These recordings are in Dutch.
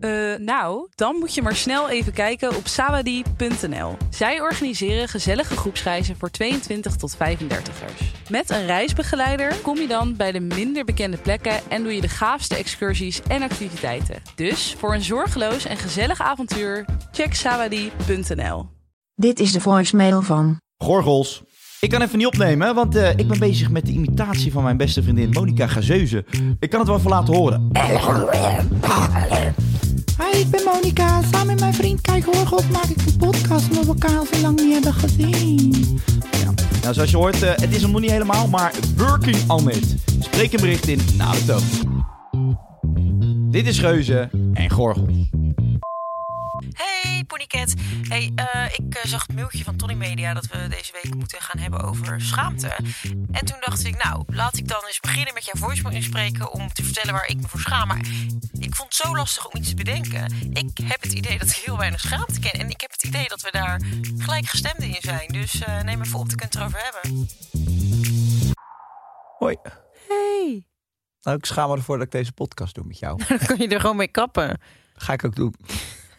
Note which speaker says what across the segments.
Speaker 1: Eh, nou, dan moet je maar snel even kijken op sawadie.nl. Zij organiseren gezellige groepsreizen voor 22 tot 35ers. Met een reisbegeleider kom je dan bij de minder bekende plekken en doe je de gaafste excursies en activiteiten. Dus voor een zorgeloos en gezellig avontuur, check sawadie.nl.
Speaker 2: Dit is de voicemail van.
Speaker 3: Gorgels. Ik kan even niet opnemen, want eh, ik ben bezig met de imitatie van mijn beste vriendin Monica Gazeuze. Ik kan het wel even laten horen.
Speaker 4: Hi, ik ben Monika. Samen met mijn vriend Kai Gorgels maak ik een podcast omdat we elkaar al zo lang niet hebben gezien.
Speaker 3: Ja. Nou, zoals je hoort, eh, het is hem nog niet helemaal, maar working on it. Spreek een bericht in na de toon. Dit is Geuze en Gorgels.
Speaker 5: Hey Ponycat. Hey, eh, ik eh, zag het mailtje van Tony Media dat we deze week moeten gaan hebben over schaamte. En toen dacht ik, nou, laat ik dan eens beginnen met jouw voicemail inspreken om te vertellen waar ik me voor schaam. Maar ik vond het zo lastig om iets te bedenken. Ik heb het idee dat ik heel weinig schaamte ken. En ik heb het idee dat we daar gelijkgestemden in zijn. Dus eh, neem even op, te kunnen het erover hebben.
Speaker 3: Hoi.
Speaker 1: Hey,
Speaker 3: Nou, ik schaam me ervoor dat ik deze podcast doe met jou.
Speaker 5: Dan kan je er gewoon mee kappen.
Speaker 3: Dat ga ik ook doen.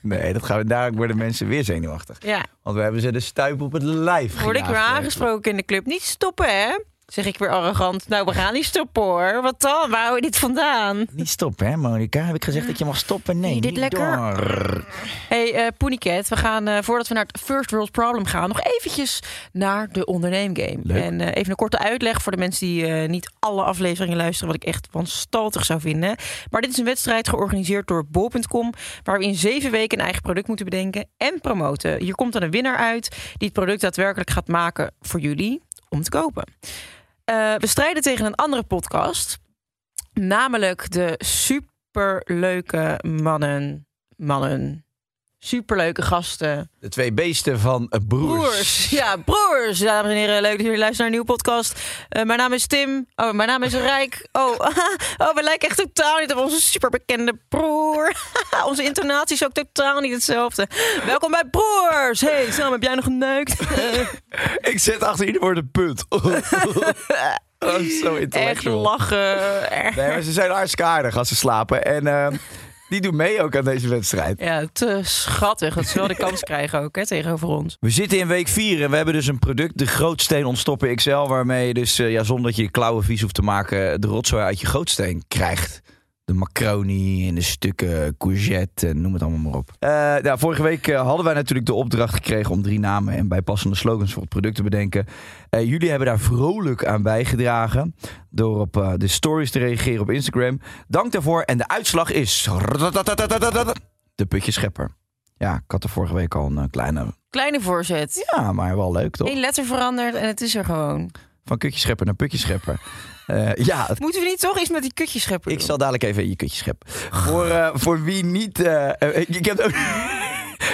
Speaker 3: Nee, dat gaan we, daar worden mensen weer zenuwachtig.
Speaker 5: Ja.
Speaker 3: Want we hebben ze de stuip op het lijf
Speaker 5: Word ik weer aangesproken in de club. Niet stoppen, hè? Zeg ik weer arrogant. Nou, we gaan niet stoppen hoor. Wat dan? Waar hou je dit vandaan?
Speaker 3: Niet stoppen, hè, Monica? Heb ik gezegd dat je mag stoppen? Nee,
Speaker 5: dit
Speaker 3: niet
Speaker 5: lekker?
Speaker 3: door.
Speaker 5: Hey, eh Poenicat, we gaan eh, voordat we naar het First World Problem gaan, nog eventjes naar de onderneemgame.
Speaker 3: Leuk.
Speaker 5: En eh, even een korte uitleg voor de mensen die niet alle afleveringen luisteren, wat ik echt wanstaltig zou vinden. Maar dit is een wedstrijd georganiseerd door Bol.com, waar we in zeven weken een eigen product moeten bedenken en promoten. Hier komt dan een winnaar uit die het product daadwerkelijk gaat maken voor jullie om te kopen. Eh, we strijden tegen een andere podcast, namelijk de superleuke mannen, mannen, superleuke gasten.
Speaker 3: De twee beesten van eh, broers.
Speaker 5: Broers, ja, broers. Dames en heren, leuk dat jullie luisteren naar een nieuwe podcast. Eh, mijn naam is Tim. Oh, mijn naam is Rijk. Oh, oh we lijken echt totaal niet op onze superbekende broer. onze intonatie is ook totaal niet hetzelfde. Welkom bij Broers. Hey, Sam, heb jij nog geneukt?
Speaker 3: Ik zet achter ieder woord een punt. Oh, zo
Speaker 5: echt lachen.
Speaker 3: Nee, maar ze zijn hartstikke aardig als ze slapen. En eh, die doen mee ook aan deze wedstrijd.
Speaker 5: Ja, te schattig dat ze wel de kans krijgen ook hè, tegenover ons.
Speaker 3: We zitten in week 4 en we hebben dus een product, de Grootsteen Ontstoppen XL, waarmee je dus, eh, ja, zonder dat je je klauwen vies hoeft te maken, de rotzooi uit je grootsteen krijgt. De macaroni en de stukken courgette en noem het allemaal maar op. Eh, nou, vorige week eh, hadden wij natuurlijk de opdracht gekregen om drie namen en bijpassende slogans voor het product te bedenken. Eh, jullie hebben daar vrolijk aan bijgedragen door op eh, de stories te reageren op Instagram. Dank daarvoor en de uitslag is de putjeschepper. Ja, ik had er vorige week al een kleine
Speaker 5: Kleine voorzet.
Speaker 3: ja, maar wel leuk toch?
Speaker 5: Eén letter veranderd en het is er gewoon.
Speaker 3: Van kutjeschepper naar putjeschepper. Eh ja,
Speaker 5: Moeten we niet toch iets met die kutjes scheppen
Speaker 3: ik
Speaker 5: doen?
Speaker 3: zal dadelijk even je kutje scheppen. Voor, eh, voor wie niet... eh, ik, ik heb ook...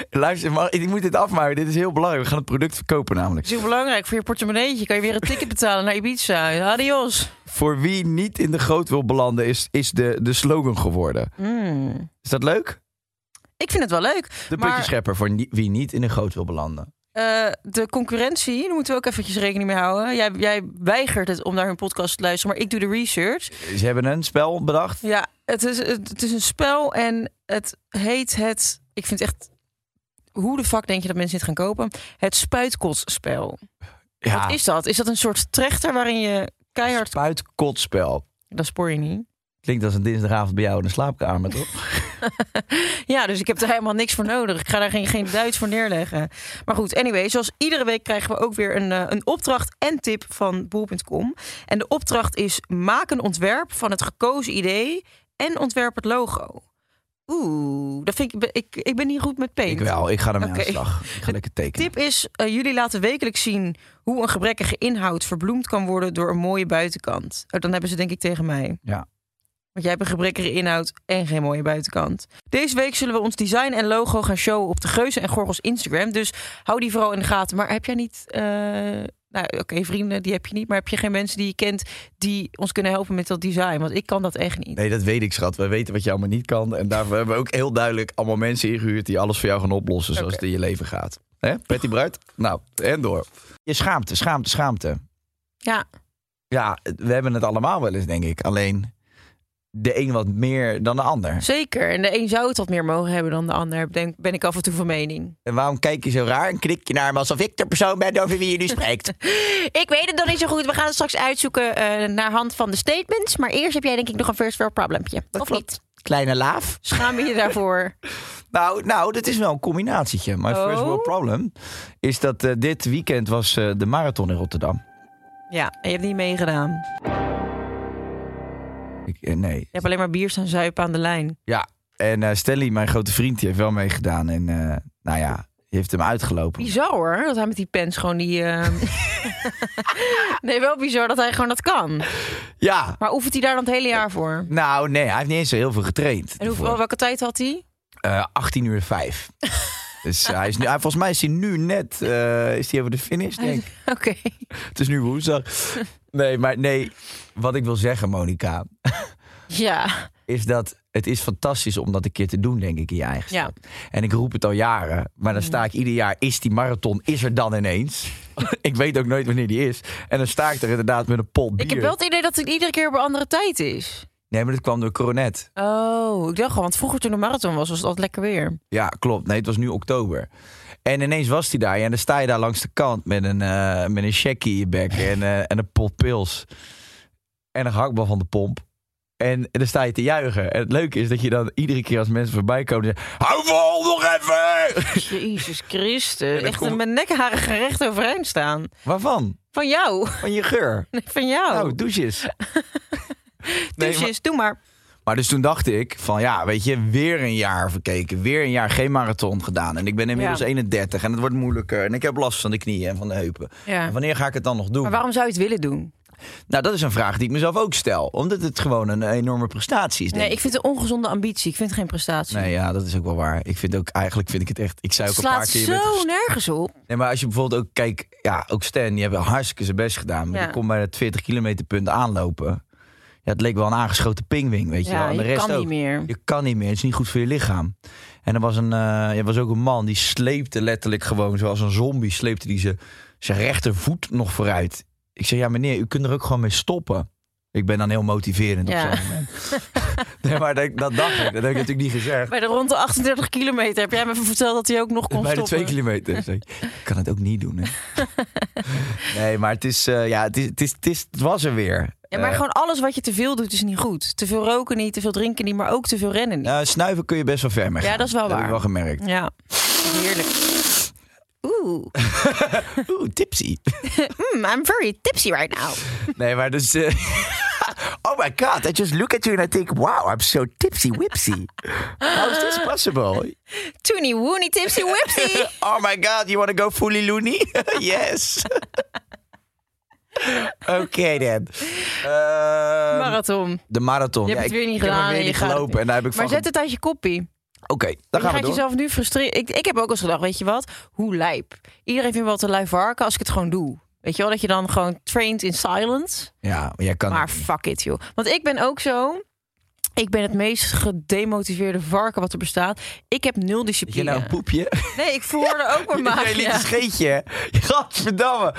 Speaker 3: Luister, maar ik moet dit afmaken. Dit is heel belangrijk. We gaan het product verkopen namelijk.
Speaker 5: Het is heel belangrijk voor je portemonneetje. Kan je weer een ticket betalen naar Ibiza. Adios.
Speaker 3: Voor wie niet in de goot wil belanden, is, is de, de slogan geworden.
Speaker 5: Mm.
Speaker 3: Is dat leuk?
Speaker 5: Ik vind het wel leuk.
Speaker 3: De
Speaker 5: Maar-
Speaker 3: putjeschepper voor wie niet in de goot wil belanden.
Speaker 5: Eh, de concurrentie, daar moeten we ook eventjes rekening mee houden. Jij, jij weigert het om naar hun podcast te luisteren, maar ik doe de research.
Speaker 3: Ze hebben een spel bedacht.
Speaker 5: Ja, het is, het, het is een spel en het heet het... Ik vind echt... Hoe de fuck denk je dat mensen dit gaan kopen? Het spuitkotsspel.
Speaker 3: Ja,
Speaker 5: Wat is dat? Is dat een soort trechter waarin je keihard...
Speaker 3: spuitkotspel.
Speaker 5: Dat spoor je niet.
Speaker 3: Klinkt als een dinsdagavond bij jou in de slaapkamer, toch?
Speaker 5: Ja, dus ik heb er helemaal niks voor nodig. Ik ga daar geen, geen Duits voor neerleggen. Maar goed, anyway, zoals iedere week krijgen we ook weer een, eh, een opdracht en tip van bol.com. En de opdracht is: maak een ontwerp van het gekozen idee en ontwerp het logo. Oeh, dat vind ik, ik, ik ben niet goed met paint.
Speaker 3: Ik wel, ik ga ermee
Speaker 5: Oké.
Speaker 3: aan de slag. Ik ga lekker tekenen.
Speaker 5: Tip is, eh, jullie laten wekelijks zien hoe een gebrekkige inhoud verbloemd kan worden door een mooie buitenkant. Oh, dan hebben ze denk ik tegen mij.
Speaker 3: Ja.
Speaker 5: Want jij hebt een gebrekkige inhoud en geen mooie buitenkant. Deze week zullen we ons design en logo gaan showen op de Geuzen en Gorgels Instagram. Dus hou die vooral in de gaten. Maar heb jij niet... eh, nou, oké, vrienden, die heb je niet. Maar heb je geen mensen die je kent die ons kunnen helpen met dat design? Want ik kan dat echt niet.
Speaker 3: Nee, dat weet ik, schat. We weten wat je allemaal niet kan. En daarvoor hebben we ook heel duidelijk allemaal mensen ingehuurd... die alles voor jou gaan oplossen zoals
Speaker 5: Oké.
Speaker 3: het in je leven gaat. Hè, Patty Bruid? Nou, en door. Je schaamte, schaamte, schaamte.
Speaker 5: Ja,
Speaker 3: Ja, we hebben het allemaal wel eens, denk ik. Alleen de een wat meer dan de ander.
Speaker 5: zeker. En de een zou het wat meer mogen hebben dan de ander. Denk, ben ik af en toe van mening.
Speaker 3: En waarom kijk je zo raar en knik je naar me alsof ik de persoon ben over wie je nu spreekt?
Speaker 5: Ik weet het nog niet zo goed. We gaan het straks uitzoeken eh, naar hand van de statements. Maar eerst heb jij denk ik nog een first world problempje. Of
Speaker 3: klopt.
Speaker 5: niet?
Speaker 3: Kleine laaf.
Speaker 5: Schaam je je daarvoor?
Speaker 3: Nou, nou, dat is wel een combinatietje. My first
Speaker 5: Oh.
Speaker 3: world problem is dat eh, dit weekend was eh, de marathon in Rotterdam.
Speaker 5: Ja, en je hebt niet meegedaan.
Speaker 3: Ik, eh, nee.
Speaker 5: Je hebt alleen maar bier staan zuipen aan de lijn.
Speaker 3: Ja, en Stanley, mijn grote vriend, die heeft wel meegedaan. En eh, nou ja, die heeft hem uitgelopen.
Speaker 5: Bizar hoor, dat hij met die pens gewoon die... eh, nee, wel bizar dat hij gewoon dat kan.
Speaker 3: Ja,
Speaker 5: Maar oefent hij daar dan het hele jaar voor?
Speaker 3: nou nee, hij heeft niet eens zo heel veel getraind.
Speaker 5: En hoeveel, welke tijd had hij?
Speaker 3: Eh, 18 uur 5. dus hij is nu, hij- volgens mij is hij nu net eh, is hij over de finish, denk ik.
Speaker 5: Oké.
Speaker 3: Het is nu woensdag. Nee, maar nee, wat ik wil zeggen, Monica,
Speaker 5: Ja,
Speaker 3: is dat het is fantastisch om dat een keer te doen, denk ik, in je eigen
Speaker 5: ja.
Speaker 3: En ik roep het al jaren, maar dan sta ik ieder jaar, is die marathon, is er dan ineens? ik weet ook nooit wanneer die is. En dan sta ik er inderdaad met een pot bier.
Speaker 5: Ik heb wel het idee dat het iedere keer op een andere tijd is.
Speaker 3: Nee, maar dat kwam door Coronet.
Speaker 5: Oh, ik dacht gewoon, want vroeger toen de marathon was, was het altijd lekker weer.
Speaker 3: Ja, klopt. Nee, het was nu oktober. En ineens was hij daar. Ja, en dan sta je daar langs de kant met een, eh met een checkie in je bek en, eh, en een pot pils. En een gehaktbal van de pomp. En, en dan sta je te juichen. En het leuke is dat je dan iedere keer als mensen voorbij komen... Zeggen, Hou vol, nog even!
Speaker 5: Jezus Christus. Echt
Speaker 3: komt-
Speaker 5: met nekharen gerecht overeind staan.
Speaker 3: Waarvan?
Speaker 5: Van jou.
Speaker 3: Van je geur.
Speaker 5: Nee, van jou.
Speaker 3: Nou, douches. Nee,
Speaker 5: dus
Speaker 3: maar-
Speaker 5: is, doe maar.
Speaker 3: Maar dus toen dacht ik van ja, weet je, weer een jaar verkeken. Weer een jaar geen marathon gedaan. En ik ben inmiddels
Speaker 5: Ja.
Speaker 3: 31 en het wordt moeilijker. En ik heb last van de knieën en van de heupen.
Speaker 5: Ja.
Speaker 3: En wanneer ga ik het dan nog doen?
Speaker 5: Maar waarom zou je het willen doen?
Speaker 3: Nou, dat is een vraag die ik mezelf ook stel. Omdat het gewoon een enorme prestatie is. denk
Speaker 5: Nee, ik vind het een ongezonde ambitie. Ik vind het geen prestatie.
Speaker 3: Nee, ja, dat is ook wel waar. Ik vind ook, eigenlijk vind ik het echt. Ik zei ook
Speaker 5: het
Speaker 3: een paar keer. bent
Speaker 5: zo nergens op.
Speaker 3: Nee, maar als je bijvoorbeeld ook kijkt, ja, ook Stan, die hebben hartstikke zijn best gedaan. Maar
Speaker 5: Ja.
Speaker 3: die komt bij het 40 kilometer punt aanlopen. Ja, het leek wel een aangeschoten pingwing, weet je wel. En de
Speaker 5: je
Speaker 3: rest
Speaker 5: kan
Speaker 3: ook.
Speaker 5: niet meer.
Speaker 3: Je kan niet meer. Het is niet goed voor je lichaam. En er was, een, eh, er was ook een man die sleepte letterlijk gewoon zoals een zombie. Sleepte die zijn- zijn rechtervoet nog vooruit. Ik zei, ja meneer, u kunt er ook gewoon mee stoppen. Ik ben dan heel motiverend
Speaker 5: Ja.
Speaker 3: op zo'n moment. nee, maar dat, dat dacht ik. Dat heb ik natuurlijk niet gezegd.
Speaker 5: Bij de rond de 38 kilometer heb jij me even verteld dat hij ook nog kon
Speaker 3: Bij de
Speaker 5: stoppen.
Speaker 3: twee kilometer. Zei ik, Ik kan het ook niet doen, hè. nee, maar het is, eh, ja, het, is, het, is, het, is, het was er weer.
Speaker 5: Ja, maar
Speaker 3: Eh,
Speaker 5: gewoon alles wat je te veel doet is niet goed. Te veel roken niet, te veel drinken niet, maar ook te veel rennen niet.
Speaker 3: eh, snuiven kun je best wel ver mee
Speaker 5: Ja, dat is wel waar.
Speaker 3: ik wel gemerkt.
Speaker 5: Ja, heerlijk. Oeh,
Speaker 3: Oeh, tipsy.
Speaker 5: mm, I'm very tipsy right now.
Speaker 3: Nee, maar dus... eh, oh my god, I just look at you and I think... Wow, I'm so tipsy whipsy. How is this possible?
Speaker 5: Toony woony tipsy whipsy.
Speaker 3: Oh my god, you want to go fully loony? yes. Oké dan. Ehm,
Speaker 5: Marathon.
Speaker 3: de marathon.
Speaker 5: Je hebt
Speaker 3: Ja,
Speaker 5: het weer niet
Speaker 3: ik heb
Speaker 5: gedaan
Speaker 3: weer niet gelopen. En daar heb ik
Speaker 5: Maar
Speaker 3: van...
Speaker 5: zet het uit je koppie.
Speaker 3: Oké, dan
Speaker 5: Je
Speaker 3: gaan we
Speaker 5: gaat
Speaker 3: door.
Speaker 5: jezelf nu frustreren. Ik, ik heb ook eens gedacht, weet je wat? Hoe lijp. Iedereen vindt wel te lui varken als ik het gewoon doe. Weet je wel, dat je dan gewoon traint in silence.
Speaker 3: Ja, maar jij kan...
Speaker 5: Maar fuck it, joh. Want ik ben ook zo... Ik ben het meest gedemotiveerde varken wat er bestaat. Ik heb nul
Speaker 3: Heb je
Speaker 5: discipline.
Speaker 3: nou een poepje?
Speaker 5: Nee, ik verhoorde ook mijn maag.
Speaker 3: Jij liet een scheetje. hè? Gadverdamme.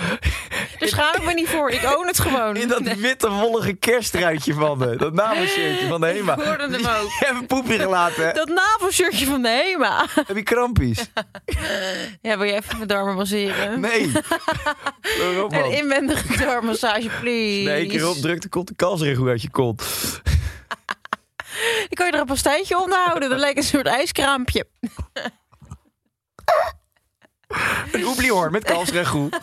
Speaker 5: Daar schaam ik me niet voor. Ik own het gewoon.
Speaker 3: In dat
Speaker 5: Nee,
Speaker 3: witte wollige kerstruitje van de, dat namenshirtje van de HEMA.
Speaker 5: Ik hoorde hem ook.
Speaker 3: Je hebt een poepje gelaten.
Speaker 5: Dat navelshirtje van de HEMA.
Speaker 3: Heb je krampies?
Speaker 5: Ja, wil je even mijn darmen masseren?
Speaker 3: Nee. Waarom
Speaker 5: Een inwendige darmmassage, please.
Speaker 3: Nee, één keer op, druk de kont de kalsregel uit je kont.
Speaker 5: Dan kan je er een pastijtje onder houden. Dat lijkt een soort ijskraampje.
Speaker 3: Een oebliehoorn met kalfsregoe.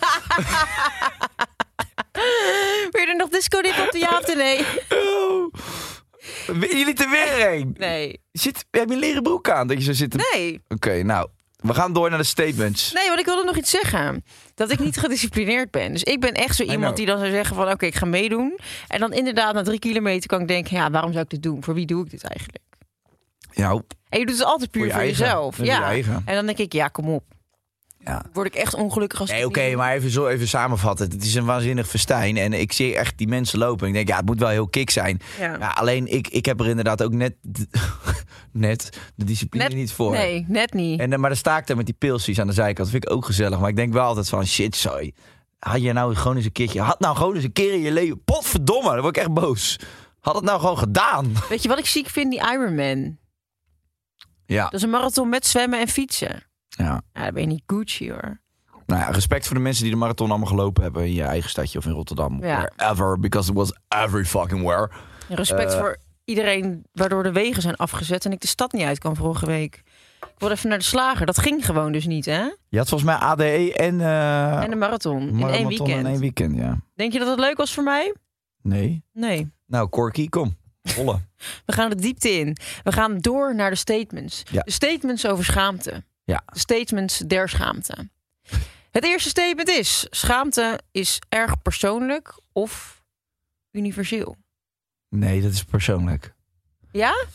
Speaker 5: Wil je er nog disco dip op de ja of de nee?
Speaker 3: Oh. Jullie er weer heen.
Speaker 5: Nee.
Speaker 3: Zit, heb je een leren broek aan dat je zo zit? te-
Speaker 5: Nee.
Speaker 3: Oké, nou. We gaan door naar de statements.
Speaker 5: Nee, want ik wilde nog iets zeggen. Dat ik niet gedisciplineerd ben. Dus ik ben echt zo iemand die dan zou zeggen van... oké, ik ga meedoen. En dan inderdaad na drie kilometer kan ik denken... ja, waarom zou ik dit doen? Voor wie doe ik dit eigenlijk?
Speaker 3: Ja,
Speaker 5: En je doet het altijd puur
Speaker 3: Voor je
Speaker 5: voor,
Speaker 3: eigen.
Speaker 5: jezelf.
Speaker 3: Je
Speaker 5: Ja.
Speaker 3: eigen.
Speaker 5: En dan denk ik, ja, kom op.
Speaker 3: ja.
Speaker 5: Word ik echt ongelukkig als
Speaker 3: Nee, oké, maar even, zo, even samenvatten. Het is een waanzinnig festijn. En ik zie echt die mensen lopen. En ik denk, ja, het moet wel heel kick zijn.
Speaker 5: Ja.
Speaker 3: Ja, alleen, ik, ik heb er inderdaad ook net, net de discipline
Speaker 5: Net-
Speaker 3: niet voor.
Speaker 5: Nee, net niet.
Speaker 3: En, eh, maar dan sta ik daar met die pilsjes aan de zijkant. Dat vind ik ook gezellig. Maar ik denk wel altijd van, shit, sorry. Had je nou gewoon eens een keertje... Had nou gewoon eens een keer in je leven... Potverdomme, dan word ik echt boos. Had het nou gewoon gedaan.
Speaker 5: Weet je wat ik ziek vind? Die Ironman.
Speaker 3: Ja.
Speaker 5: Dat is een marathon met zwemmen en fietsen.
Speaker 3: Ja.
Speaker 5: Dan ben je niet Gucci hoor.
Speaker 3: Nou ja, respect voor de mensen die de marathon allemaal gelopen hebben... in je eigen stadje of in Rotterdam.
Speaker 5: Ja.
Speaker 3: Wherever, because it was every fucking where.
Speaker 5: Respect
Speaker 3: Eh.
Speaker 5: voor iedereen waardoor de wegen zijn afgezet en ik de stad niet uit kan vorige week. Ik wilde even naar de slager. Dat ging gewoon dus niet, hè?
Speaker 3: Je had volgens mij ADE en... eh,
Speaker 5: En de marathon in één weekend.
Speaker 3: In één weekend, ja.
Speaker 5: Denk je dat het leuk was voor mij?
Speaker 3: Nee.
Speaker 5: Nee.
Speaker 3: Nou, Corky, kom. Rollen.
Speaker 5: We gaan de diepte in. We gaan door naar de statements.
Speaker 3: Ja.
Speaker 5: De statements over schaamte.
Speaker 3: Ja.
Speaker 5: Statements der schaamte. Het eerste statement is: schaamte is erg persoonlijk of universeel.
Speaker 3: Nee, dat is persoonlijk.
Speaker 5: Ja?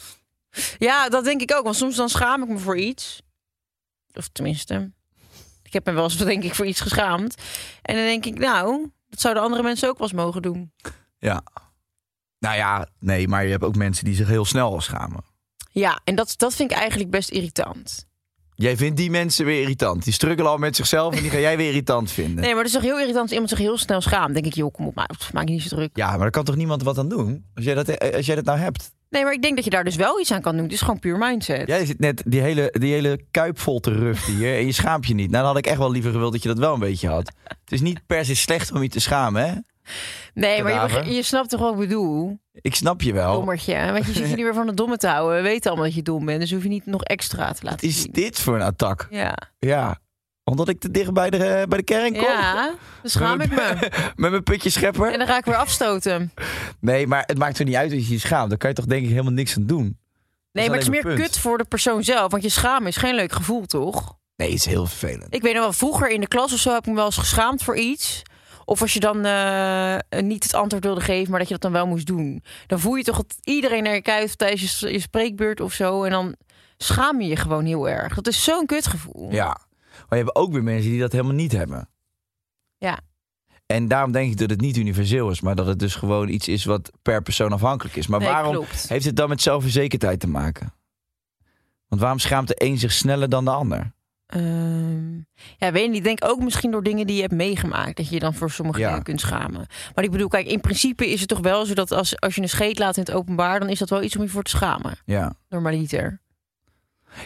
Speaker 5: Ja, dat denk ik ook. Want soms dan schaam ik me voor iets. Of tenminste, ik heb me wel eens denk ik voor iets geschaamd. En dan denk ik, nou, dat zouden andere mensen ook wel eens mogen doen.
Speaker 3: Ja. Nou ja, nee, maar je hebt ook mensen die zich heel snel schamen.
Speaker 5: Ja, en dat, dat vind ik eigenlijk best irritant.
Speaker 3: Jij vindt die mensen weer irritant. Die struggelen al met zichzelf en die ga jij weer irritant vinden.
Speaker 5: Nee, maar het is toch heel irritant als iemand zich heel snel schaamt. denk ik, joh, kom op, maar maak je niet zo druk.
Speaker 3: Ja, maar daar kan toch niemand wat aan doen? Als jij dat, eh, als jij dat nou hebt.
Speaker 5: Nee, maar ik denk dat je daar dus wel iets aan kan doen. Het is gewoon puur mindset.
Speaker 3: Jij zit net die hele, die hele kuip vol te ruften hier en je schaamt je niet. Nou, dan had ik echt wel liever gewild dat je dat wel een beetje had. Het is niet per se slecht om je te schamen, hè?
Speaker 5: Nee, maar je, snapt toch wat ik bedoel?
Speaker 3: Ik snap je wel.
Speaker 5: Dommertje. Want je zit je niet meer van de domme te houden. We weten allemaal dat je dom bent. Dus hoef je niet nog extra te
Speaker 3: Wat
Speaker 5: laten
Speaker 3: is
Speaker 5: zien.
Speaker 3: dit voor een attack?
Speaker 5: Ja.
Speaker 3: Ja, omdat ik te dicht bij de, bij de kern kom.
Speaker 5: Ja, dan schaam ik me.
Speaker 3: Met mijn putje schepper.
Speaker 5: En dan ga ik weer afstoten.
Speaker 3: Nee, maar het maakt er niet uit als je je schaamt. Dan kan je toch denk ik helemaal niks aan doen.
Speaker 5: Nee, maar het is meer
Speaker 3: punt.
Speaker 5: kut voor de persoon zelf. Want je schamen is geen leuk gevoel, toch?
Speaker 3: Nee, het is heel vervelend.
Speaker 5: Ik weet nog wel, vroeger in de klas of zo heb ik me wel eens geschaamd voor iets. Of als je dan eh, niet het antwoord wilde geven, maar dat je dat dan wel moest doen. Dan voel je toch dat iedereen naar je kijkt tijdens je, je spreekbeurt of zo. En dan schaam je je gewoon heel erg. Dat is zo'n kutgevoel.
Speaker 3: Ja. Maar je hebt ook weer mensen die dat helemaal niet hebben.
Speaker 5: Ja.
Speaker 3: En daarom denk ik dat het niet universeel is, maar dat het dus gewoon iets is wat per persoon afhankelijk is. Maar
Speaker 5: Nee,
Speaker 3: waarom
Speaker 5: klopt.
Speaker 3: heeft het dan met zelfverzekerdheid te maken? Want waarom schaamt de een zich sneller dan de ander?
Speaker 5: Ehm, ja, weet je niet. Ik denk ook misschien door dingen die je hebt meegemaakt. Dat je je dan voor sommige
Speaker 3: Ja.
Speaker 5: dingen kunt schamen. Maar ik bedoel, kijk, in principe is het toch wel zo dat als, als je een scheet laat in het openbaar, dan is dat wel iets om je voor te schamen.
Speaker 3: Ja.
Speaker 5: Normaliter.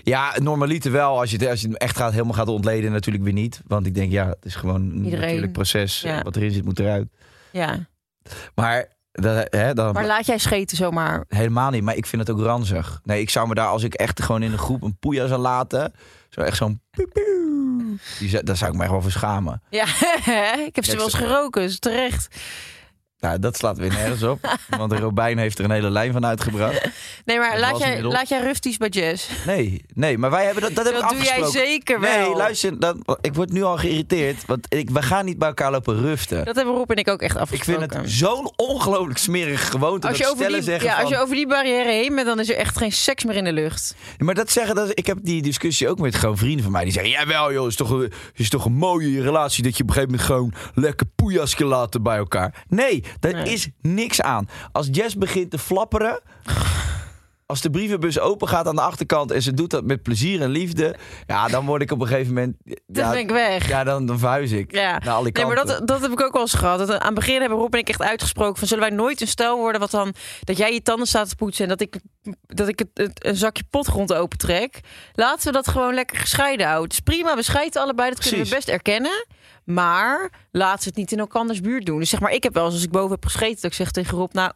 Speaker 3: Ja, normaliter wel. Als je, het, als je het echt gaat, helemaal gaat ontleden, natuurlijk weer niet. Want ik denk, ja, het is gewoon een
Speaker 5: Iedereen-
Speaker 3: natuurlijk proces.
Speaker 5: ja.
Speaker 3: Wat erin zit, moet eruit.
Speaker 5: Ja.
Speaker 3: Maar, dat, hè, dan,
Speaker 5: Maar laat jij scheten zomaar.
Speaker 3: helemaal niet. Maar ik vind het ook ranzig. Nee, ik zou me daar, als ik echt gewoon in een groep een poeja zou laten. Zo echt zo'n zou- daar zou ik me echt wel voor schamen.
Speaker 5: Ja, ik heb ze wel eens geroken, dus terecht.
Speaker 3: Nou, dat slaat weer nergens op. want Robijn heeft er een hele lijn van uitgebracht.
Speaker 5: Nee, maar laat jij,
Speaker 3: inmiddels.
Speaker 5: laat jij bij Jess.
Speaker 3: Nee, nee, maar wij hebben dat, dat, hebben
Speaker 5: Dat doe jij zeker wel.
Speaker 3: Nee, luister, dan, ik word nu al geïrriteerd. Want ik, we gaan niet bij elkaar lopen ruften.
Speaker 5: Dat hebben Rob en ik ook echt
Speaker 3: Ik
Speaker 5: afgesproken.
Speaker 3: vind het zo'n ongelooflijk smerige gewoonte.
Speaker 5: als je,
Speaker 3: dat
Speaker 5: over die,
Speaker 3: zeggen
Speaker 5: ja, als je over die barrière heen bent, dan is er echt geen seks meer in de lucht.
Speaker 3: Maar dat zeggen, dat, ik heb die discussie ook met gewoon vrienden van mij. Die zeggen, jawel joh, is toch, een- is toch een mooie relatie dat je op een gegeven moment gewoon lekker poejas laten bij elkaar. Nee, daar
Speaker 5: Nee.
Speaker 3: is niks aan. Als Jess begint te flapperen, als de brievenbus open gaat aan de achterkant en ze doet dat met plezier en liefde, ja, dan word ik op een gegeven moment...
Speaker 5: Dan
Speaker 3: ja,
Speaker 5: ben ik weg.
Speaker 3: Ja, dan, dan verhuis ik
Speaker 5: Ja.
Speaker 3: naar alle
Speaker 5: Nee,
Speaker 3: kanten.
Speaker 5: maar dat, dat heb ik ook wel eens gehad. Dat, aan het begin hebben Rob en ik echt uitgesproken van... zullen wij nooit een stel worden wat dan... dat jij je tanden staat te poetsen... en dat ik, dat ik het, het- een zakje potgrond opentrek. Laten we dat gewoon lekker gescheiden houden. Het is prima, we scheiden allebei. Dat kunnen we best erkennen. Maar laten we het niet in elkanders buurt doen. Dus zeg maar, ik heb wel eens als ik boven heb gescheten... dat ik zeg tegen Rob... nou,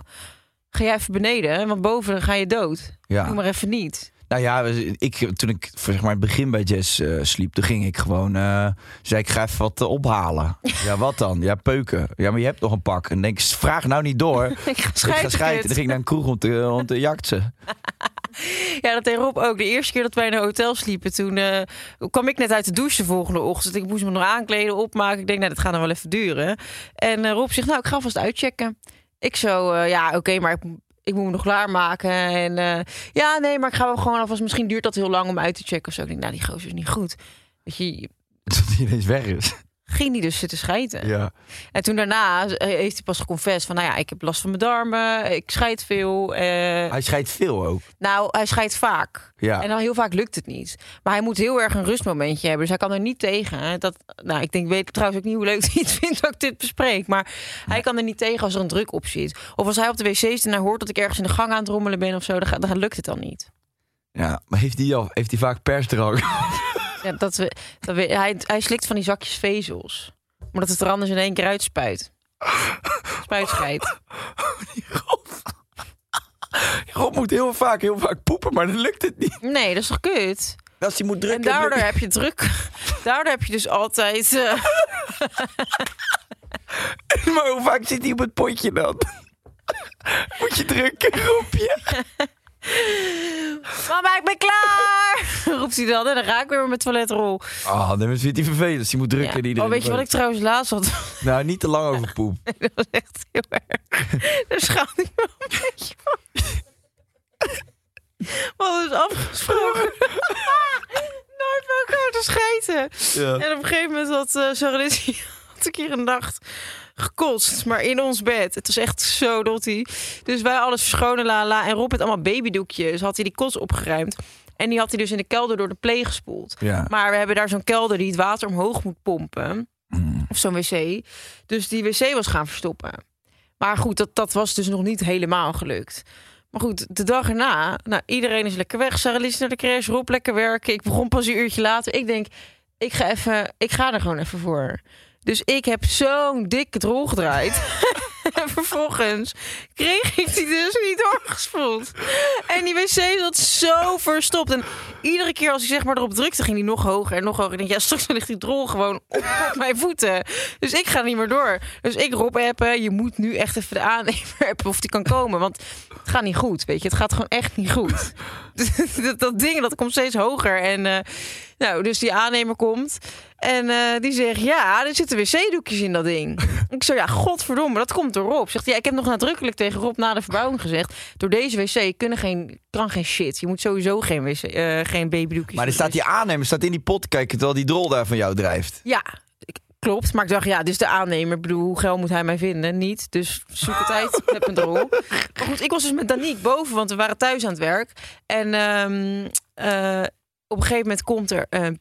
Speaker 5: ga jij even beneden, want boven ga je dood.
Speaker 3: Ja.
Speaker 5: Doe maar even niet.
Speaker 3: Nou ja, ik, toen ik voor zeg maar, het begin bij Jess eh, sliep, toen ging ik gewoon, eh, zei ik ga even wat eh, ophalen. ja, wat dan? Ja, peuken. Ja, maar je hebt nog een pak. En denk ik, vraag nou niet door.
Speaker 5: Ik ga
Speaker 3: ik ga
Speaker 5: scheiden.
Speaker 3: schijten. Dan ging ik naar een kroeg om te, om te.
Speaker 5: Ja, dat deed Rob ook. De eerste keer dat wij in een hotel sliepen, toen eh, kwam ik net uit de douche de volgende ochtend. Ik moest me nog aankleden, opmaken. Ik denk, nou, dat gaat nog wel even duren. En eh, Rob zegt, nou, ik ga vast uitchecken. Ik zo, eh, ja, oké, maar ik, ik moet me nog klaarmaken. En ja, nee, maar ik ga wel gewoon alvast. Misschien duurt dat heel lang om uit te checken of zo. Ik denk, nou, die gozer is niet goed. Weet je,
Speaker 3: Dat hij ineens weg is.
Speaker 5: Ging die dus zitten schijten.
Speaker 3: Ja.
Speaker 5: En toen daarna eh, heeft hij pas geconfessed van, nou ja, ik heb last van mijn darmen, ik scheid veel. eh,
Speaker 3: Hij scheidt veel ook.
Speaker 5: nou, hij scheidt vaak.
Speaker 3: Ja.
Speaker 5: En dan heel vaak lukt het niet. Maar hij moet heel erg een rustmomentje hebben. Dus hij kan er niet tegen. hè. Dat, nou, ik denk, weet trouwens ook niet hoe leuk hij het vindt dat ik dit bespreek. Maar hij kan er niet tegen als er een druk op zit. Of als hij op de wc zit en hij hoort dat ik ergens in de gang aan het rommelen ben of zo, dan, dan lukt het dan niet.
Speaker 3: ja. Maar heeft hij al, heeft hij vaak persdrank?
Speaker 5: Ja, dat we, dat we, hij, hij slikt van die zakjes vezels. Omdat het er anders in één keer uitspuit. Spuitscheid.
Speaker 3: Rob moet heel vaak, heel vaak poepen, maar dan lukt het niet.
Speaker 5: Nee, dat is toch kut?
Speaker 3: Als hij moet
Speaker 5: En
Speaker 3: drukken...
Speaker 5: daardoor
Speaker 3: lukt-
Speaker 5: heb je druk. Daardoor heb je dus altijd. eh,
Speaker 3: Maar hoe vaak zit hij op het potje dan? moet je drukken, Robje?
Speaker 5: Mama, ik ben klaar! Roept hij dan en dan ga ik weer met mijn toiletrol.
Speaker 3: Ah, dan vindt hij vervelend. Dus hij moet drukken.
Speaker 5: Ja. Oh, weet je wat ik trouwens laatst had?
Speaker 3: Nou, niet te lang over poep.
Speaker 5: Dat was echt heel erg. Daar schaam ik me een beetje van. Hadden dus afgesproken. Nooit bij elkaar te schijten.
Speaker 3: Ja.
Speaker 5: En op een gegeven moment had uh, Saralissi had ik hier een nacht gekotst, maar in ons bed. Het was echt zo dotty. Dus wij alles verschonen, la la. En Rob met allemaal babydoekjes had hij die kots opgeruimd. En die had hij dus in de kelder door de pleeg gespoeld.
Speaker 3: Ja.
Speaker 5: Maar we hebben daar zo'n kelder die het water omhoog moet pompen.
Speaker 3: Mm.
Speaker 5: Of zo'n wc. Dus die wc was gaan verstoppen. Maar goed, dat, dat was dus nog niet helemaal gelukt. Maar goed, de dag erna, nou, iedereen is lekker weg. Sarah Lies naar de crash, Rob lekker werken. Ik begon pas een uurtje later. Ik denk, ik ga, even, ik ga er gewoon even voor. Dus ik heb zo'n dikke drol gedraaid. en vervolgens kreeg ik die dus niet doorgespoeld. En die wc zat zo verstopt. En iedere keer als ik zeg maar erop drukte, ging die nog hoger en nog hoger. Ik denk, ja, straks ligt die drol gewoon op, op mijn voeten. Dus ik ga niet meer door. Dus ik Rob appen, je moet nu echt even de aannemer appen of die kan komen. Want het gaat niet goed, weet je. Het gaat gewoon echt niet goed. dat, dat ding, dat komt steeds hoger. En eh, nou, dus die aannemer komt. En eh, die zegt, ja, er zitten wc-doekjes in dat ding. ik zo, ja, godverdomme, dat komt door Rob. Zegt, hij, ja, ik heb nog nadrukkelijk tegen Rob na de verbouwing gezegd... door deze wc kunnen geen, kan geen shit. Je moet sowieso geen, wc, eh, geen babydoekjes...
Speaker 3: Maar er staat die aannemer staat in die pot kijken terwijl die drol daar van jou drijft.
Speaker 5: Ja, ik- klopt. Maar ik dacht, ja, is de aannemer. Ik bedoel, hoe geil moet hij mij vinden? Niet. Dus zoek het uit met mijn drol. Maar goed, ik was dus met Danique boven, want we waren thuis aan het werk. En ehm, eh, op een gegeven moment komt er een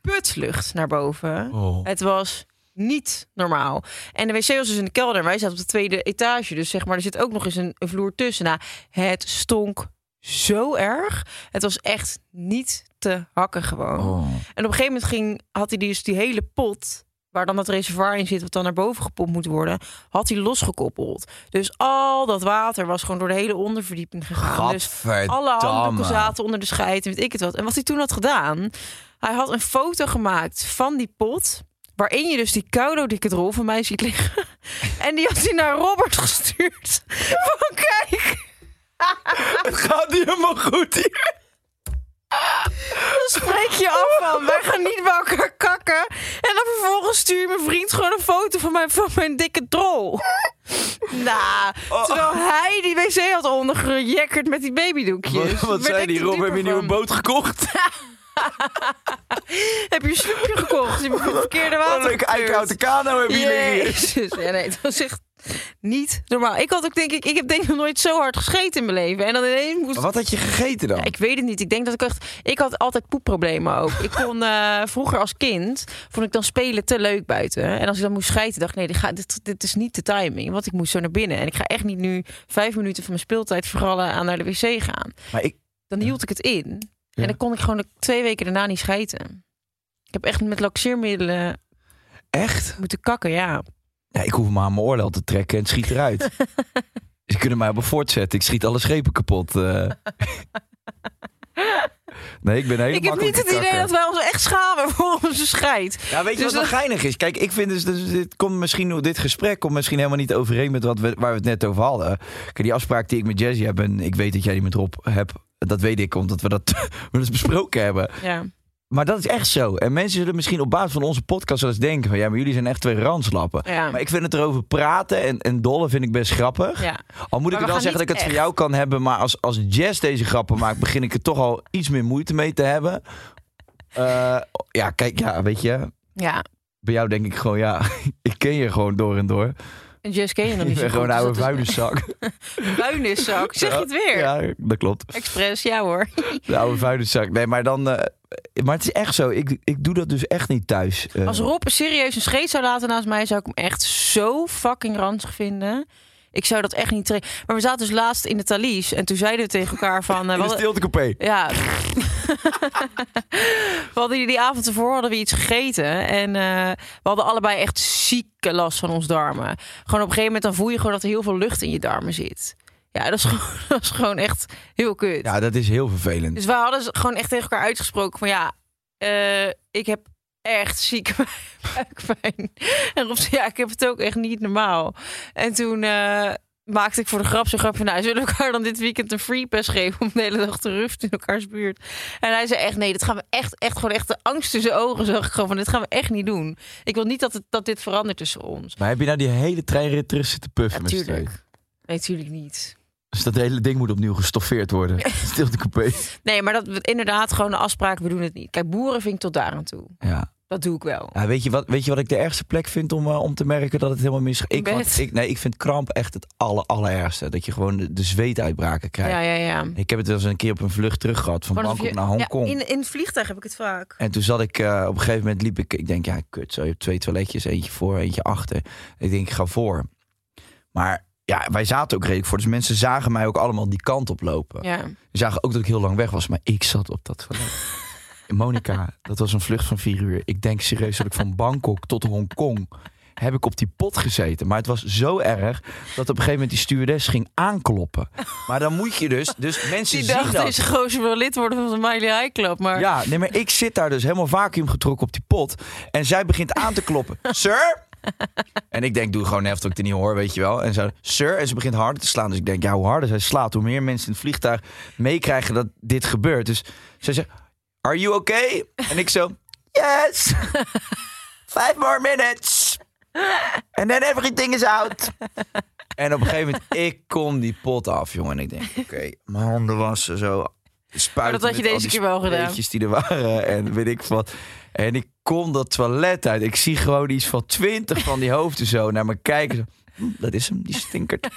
Speaker 5: putslucht naar boven.
Speaker 3: Oh.
Speaker 5: Het was niet normaal. En de wc was dus in de kelder. En wij zaten op de tweede etage. Dus zeg maar, er zit ook nog eens een, een vloer tussen. Nou, het stonk zo erg. Het was echt niet te hakken gewoon.
Speaker 3: Oh.
Speaker 5: En op een gegeven moment ging, had hij dus die hele pot... waar dan dat reservoir in zit, wat dan naar boven gepompt moet worden... had hij losgekoppeld. Dus al dat water was gewoon door de hele onderverdieping gegaan. Dus alle handdoeken zaten onder de scheid en weet ik het wat. En wat hij toen had gedaan... hij had een foto gemaakt van die pot... waarin je dus die koudo dikke rol van mij ziet liggen. en die had hij naar Robert gestuurd. Van kijk...
Speaker 3: Het gaat niet helemaal goed hier.
Speaker 5: Dan spreek je af van, wij gaan niet bij elkaar kakken. En dan vervolgens stuur mijn vriend gewoon een foto van mijn, van mijn dikke drol. Nou, terwijl hij die wc had ondergejekkerd met die babydoekjes.
Speaker 3: Wat, wat zei die
Speaker 5: er
Speaker 3: Rob?
Speaker 5: dieper
Speaker 3: Heb je een nieuwe boot gekocht?
Speaker 5: Heb je een snoepje gekocht? Je het verkeerde
Speaker 3: Wat
Speaker 5: water
Speaker 3: een
Speaker 5: gekleurd?
Speaker 3: eikenhouten kano heb hier.
Speaker 5: Jezus. Ja, nee, het was echt niet normaal. Ik had ook denk ik, ik heb denk ik nog nooit zo hard gescheten in mijn leven. En dan ineens moest
Speaker 3: wat had je gegeten dan?
Speaker 5: Ja, ik weet het niet. Ik denk dat ik echt. Ik had altijd poepproblemen ook. Ik kon eh, vroeger als kind vond ik dan spelen te leuk buiten. En als ik dan moest schijten, dacht ik nee, dit, dit, dit is niet de timing. Want ik moest zo naar binnen. En ik ga echt niet nu vijf minuten van mijn speeltijd vergallen aan naar de wc gaan.
Speaker 3: Maar ik,
Speaker 5: Dan hield ik het in. En dan kon ik gewoon de twee weken daarna niet schijten. Ik heb echt met laxeermiddelen
Speaker 3: echt?
Speaker 5: moeten kakken, ja.
Speaker 3: Ja, ik hoef maar aan mijn oorlel te trekken en het schiet eruit. Ze kunnen mij op een fort zetten. Ik schiet alle schepen kapot. eh. nee, ik ben heel
Speaker 5: Ik heb niet het idee dat wij ons echt schamen voor onze scheid.
Speaker 3: Ja, weet je
Speaker 5: Dus
Speaker 3: wat
Speaker 5: dat-
Speaker 3: geinig is? Kijk, ik vind dus, dus dit komt misschien dit gesprek komt misschien helemaal niet overeen met wat we, waar we het net over hadden. Kijk, die afspraak die ik met Jazzy heb en ik weet dat jij die met Rob hebt, dat weet ik omdat we dat wel eens besproken hebben.
Speaker 5: Ja.
Speaker 3: Maar dat is echt zo. En mensen zullen misschien op basis van onze podcast wel eens denken van ja, maar jullie zijn echt twee ranslappen.
Speaker 5: Ja.
Speaker 3: Maar ik vind het erover praten en, en dollen vind ik best grappig.
Speaker 5: Ja.
Speaker 3: Al moet ik
Speaker 5: Maar
Speaker 3: er
Speaker 5: we
Speaker 3: dan zeggen dat ik het voor
Speaker 5: echt.
Speaker 3: jou kan hebben, maar als, als Jazz deze grappen maakt, begin ik er toch al iets meer moeite mee te hebben. Eh, ja, kijk, ja, weet je,
Speaker 5: ja.
Speaker 3: bij jou denk ik gewoon, ja, ik ken je gewoon door en door.
Speaker 5: En ken je nog
Speaker 3: Ik
Speaker 5: niet zo
Speaker 3: gewoon een oude
Speaker 5: dus is-
Speaker 3: vuilniszak.
Speaker 5: Vuilniszak. Zeg je het weer?
Speaker 3: Ja, dat klopt.
Speaker 5: Express, ja hoor.
Speaker 3: De oude vuilniszak. Nee, maar dan... eh, maar het is echt zo. Ik, ik doe dat dus echt niet thuis. Eh,
Speaker 5: Als Rob serieus een scheet zou laten naast mij, zou ik hem echt zo fucking ranzig vinden. Ik zou dat echt niet trekken. Maar we zaten dus laatst in de Thalys en toen zeiden we tegen elkaar van... hadden-
Speaker 3: stiltecoupé.
Speaker 5: Ja. we hadden die avond ervoor hadden we iets gegeten. En eh, we hadden allebei echt zieke last van ons darmen. Gewoon op een gegeven moment dan voel je gewoon dat er heel veel lucht in je darmen zit. Ja, dat is gewoon, dat is gewoon echt heel kut.
Speaker 3: Ja, dat is heel vervelend.
Speaker 5: Dus we hadden ze gewoon echt tegen elkaar uitgesproken van ja, eh, ik heb echt zieke buikpijn. En Rob zei, ja, ik heb het ook echt niet normaal. En toen eh, maakte ik voor de grap zo'n grap van, nou, zullen we elkaar dan dit weekend een free pass geven om de hele dag te rusten in elkaars buurt? En hij zei echt, nee, dat gaan we echt, echt gewoon echt de angst in zijn ogen zag ik gewoon van, dit gaan we echt niet doen. Ik wil niet dat, het, dat dit verandert tussen ons.
Speaker 3: Maar heb je nou die hele treinrit terug zitten puffen met z'n tweeën?
Speaker 5: Natuurlijk. Nee, natuurlijk niet.
Speaker 3: Dus dat hele ding moet opnieuw gestoffeerd worden. Stiltecoupé.
Speaker 5: Nee, maar dat inderdaad gewoon de afspraak, we doen het niet. Kijk, boeren vind ik tot daar aan toe.
Speaker 3: Ja.
Speaker 5: Dat doe ik wel.
Speaker 3: Ja, weet, je wat, weet je wat ik de ergste plek vind om, eh, om te merken dat het helemaal mis ik, want ik, nee, ik vind kramp echt het aller, allerergste. Dat je gewoon de, de zweetuitbraken krijgt.
Speaker 5: Ja, ja, ja.
Speaker 3: Ik heb het wel eens een keer op een vlucht terug gehad. Van Bangkok
Speaker 5: je-
Speaker 3: naar Hongkong.
Speaker 5: Ja, in, in het vliegtuig heb ik het vaak.
Speaker 3: En toen zat ik, eh, op een gegeven moment liep ik, ik denk, ja, kut, zo, je hebt twee toiletjes, eentje voor, eentje achter. Ik denk, ik ga voor. Maar ja, wij zaten ook redelijk voor, dus mensen zagen mij ook allemaal die kant op lopen.
Speaker 5: Ja.
Speaker 3: Ze zagen ook dat ik heel lang weg was, maar ik zat op dat toilet. Monica, dat was een vlucht van vier uur. Ik denk serieus dat ik van Bangkok tot Hongkong heb ik op die pot gezeten. Maar het was zo erg dat op een gegeven moment die stewardess ging aankloppen. Maar dan moet je dus, dus mensen
Speaker 5: Die
Speaker 3: zien
Speaker 5: dacht,
Speaker 3: dat.
Speaker 5: deze gozer wil lid worden van de Miley High Club. Maar
Speaker 3: Ja, nee, maar ik zit daar dus helemaal vacuüm getrokken op die pot. En zij begint aan te kloppen. Sir? En ik denk, doe gewoon even dat ik het niet hoor, weet je wel. En zo, sir? En ze begint harder te slaan. Dus ik denk, ja, hoe harder zij slaat, hoe meer mensen in het vliegtuig meekrijgen dat dit gebeurt. Dus zij zegt, are you okay? En ik zo, yes. Five more minutes. And then everything is out. En op een gegeven moment, ik kom die pot af, jongen. En ik denk, oké, mijn handen wassen zo. Spuiten
Speaker 5: dat had je deze keer wel gedaan.
Speaker 3: die er waren en weet ik wat. En ik kom dat toilet uit. Ik zie gewoon iets van twintig van die hoofden zo naar me kijken. Zo, "Hm, dat is hem, die stinkert.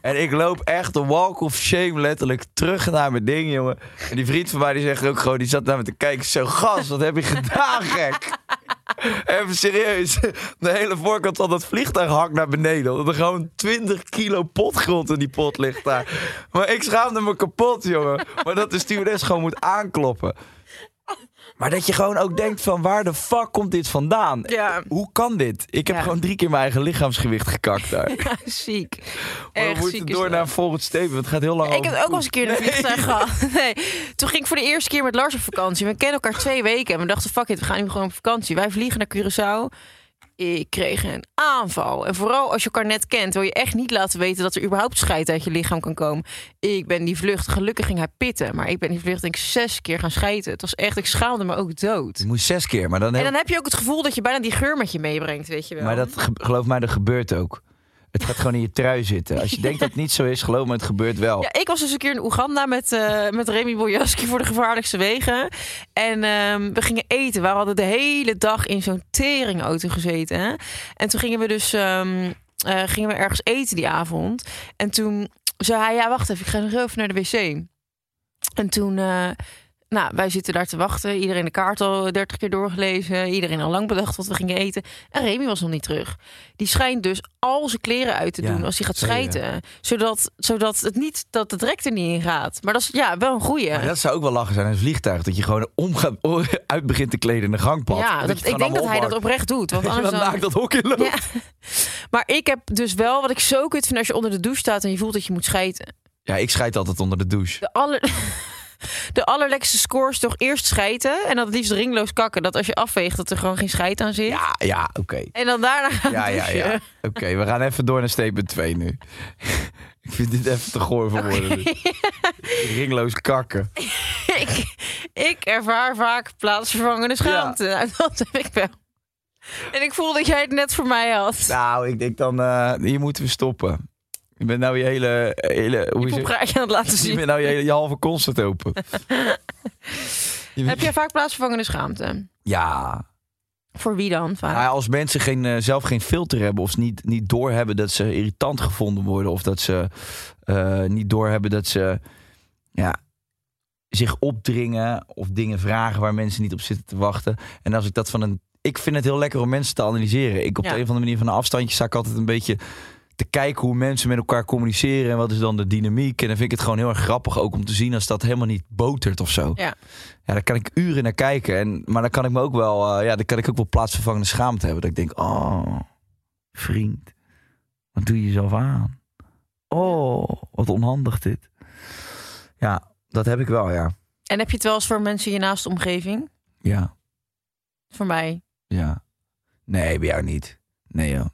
Speaker 3: en ik loop echt de walk of shame letterlijk terug naar mijn ding, jongen. En die vriend van mij die zegt ook gewoon, die zat naar me te kijken. Zo, gas, wat heb je gedaan, gek? Even serieus. De hele voorkant van dat vliegtuig hakt naar beneden. Omdat er gewoon 20 kilo potgrond in die pot ligt daar. Maar ik schaamde me kapot, jongen. Maar dat de stewardess gewoon moet aankloppen. Maar dat je gewoon ook denkt van waar de fuck komt dit vandaan?
Speaker 5: Ja.
Speaker 3: Hoe kan dit? Ik heb
Speaker 5: Ja.
Speaker 3: gewoon drie keer mijn eigen lichaamsgewicht gekakt daar.
Speaker 5: Ja, ziek.
Speaker 3: Maar we moeten door naar een volgend statement. Het gaat heel lang
Speaker 5: Ik
Speaker 3: over
Speaker 5: heb ook wel eens een keer een vliegtuig gehad. Nee, toen ging ik voor de eerste keer met Lars op vakantie. We kennen elkaar twee weken en we dachten, fuck it, we gaan nu gewoon op vakantie. Wij vliegen naar Curaçao. Ik kreeg een aanval. En vooral als je elkaar net kent, wil je echt niet laten weten dat er überhaupt scheid uit je lichaam kan komen. Ik ben die vlucht, gelukkig ging hij pitten, maar ik ben die vlucht denk ik zes keer gaan schijten. Het was echt, ik schaamde me ook dood.
Speaker 3: Je moet zes keer, maar dan,
Speaker 5: En dan heb je ook het gevoel dat je bijna die geur met je meebrengt, weet je wel.
Speaker 3: Maar dat ge- geloof mij, dat gebeurt ook. Het gaat gewoon in je trui zitten. Als je denkt dat het niet zo is, geloof me, het gebeurt wel.
Speaker 5: Ja, ik was dus een keer in Oeganda met, eh met Remy Bojaski voor de gevaarlijkste wegen. En ehm, we gingen eten. We hadden de hele dag in zo'n teringauto gezeten. Hè? En toen gingen we dus ehm, eh, gingen we ergens eten die avond. En toen zei hij, ja wacht even, ik ga nog even naar de wc. En toen... eh, Nou, wij zitten daar te wachten. Iedereen de kaart al 30 keer doorgelezen. Iedereen al lang bedacht wat we gingen eten. En Remy was nog niet terug. Die schijnt dus al zijn kleren uit te
Speaker 3: Ja,
Speaker 5: doen als hij gaat schijten. Zodat, zodat het niet dat het rek er niet in gaat. Maar dat is ja, wel een goeie.
Speaker 3: Maar dat zou ook wel lachen zijn in een vliegtuig. Dat je gewoon om gaat, uit begint te kleden in een gangpad.
Speaker 5: ja, dat, ik denk dat hij dat oprecht doet. Want anders
Speaker 3: dan naakt dat hok in.
Speaker 5: Ja. Maar ik heb dus wel, wat ik zo kut vind als je onder de douche staat en je voelt dat je moet schijten.
Speaker 3: Ja, ik scheid altijd onder de douche.
Speaker 5: De, aller, de allerlekste score is toch eerst schijten en dan het liefst ringloos kakken. Dat als je afweegt dat er gewoon geen scheid aan zit.
Speaker 3: Ja, ja, oké.
Speaker 5: En dan daarna gaan
Speaker 3: Ja, ja, ja. Oké, we gaan even door naar statement 2 nu. ik vind dit even te goor voor woorden. Ringloos kakken.
Speaker 5: ik, ik ervaar vaak plaatsvervangende schaamte. Nou, dat heb ik wel. En ik voel dat jij het net voor mij had.
Speaker 3: Nou, ik denk dan, eh, hier moeten we stoppen. Je bent nou je hele, hele hoe
Speaker 5: Je aan het laten
Speaker 3: Je
Speaker 5: zien.
Speaker 3: bent nou je, hele, je halve concert open. Je-
Speaker 5: Heb jij vaak plaatsvervangende schaamte?
Speaker 3: Ja.
Speaker 5: Voor wie dan vaak?
Speaker 3: Nou ja, als mensen geen, eh, zelf geen filter hebben of niet, niet doorhebben dat ze irritant gevonden worden of dat ze eh, niet doorhebben dat ze ja, zich opdringen of dingen vragen waar mensen niet op zitten te wachten. En als ik dat van een. Ik vind het heel lekker om mensen te analyseren. Ik op
Speaker 5: Ja.
Speaker 3: de een of andere manier van een afstandje sta ik altijd een beetje te kijken hoe mensen met elkaar communiceren en wat is dan de dynamiek. En dan vind ik het gewoon heel erg grappig ook om te zien als dat helemaal niet botert of zo.
Speaker 5: Ja.
Speaker 3: Ja, daar kan ik uren naar kijken. En, maar dan kan ik me ook wel, eh, ja, dan kan ik ook wel plaatsvervangende schaamte hebben. Dat ik denk, oh, vriend, wat doe je jezelf aan? Oh, wat onhandig dit. Ja, dat heb ik wel, ja.
Speaker 5: En heb je het wel eens voor mensen in je naaste omgeving?
Speaker 3: Ja,
Speaker 5: Voor mij.
Speaker 3: ja. Nee, bij jou niet. Nee, joh.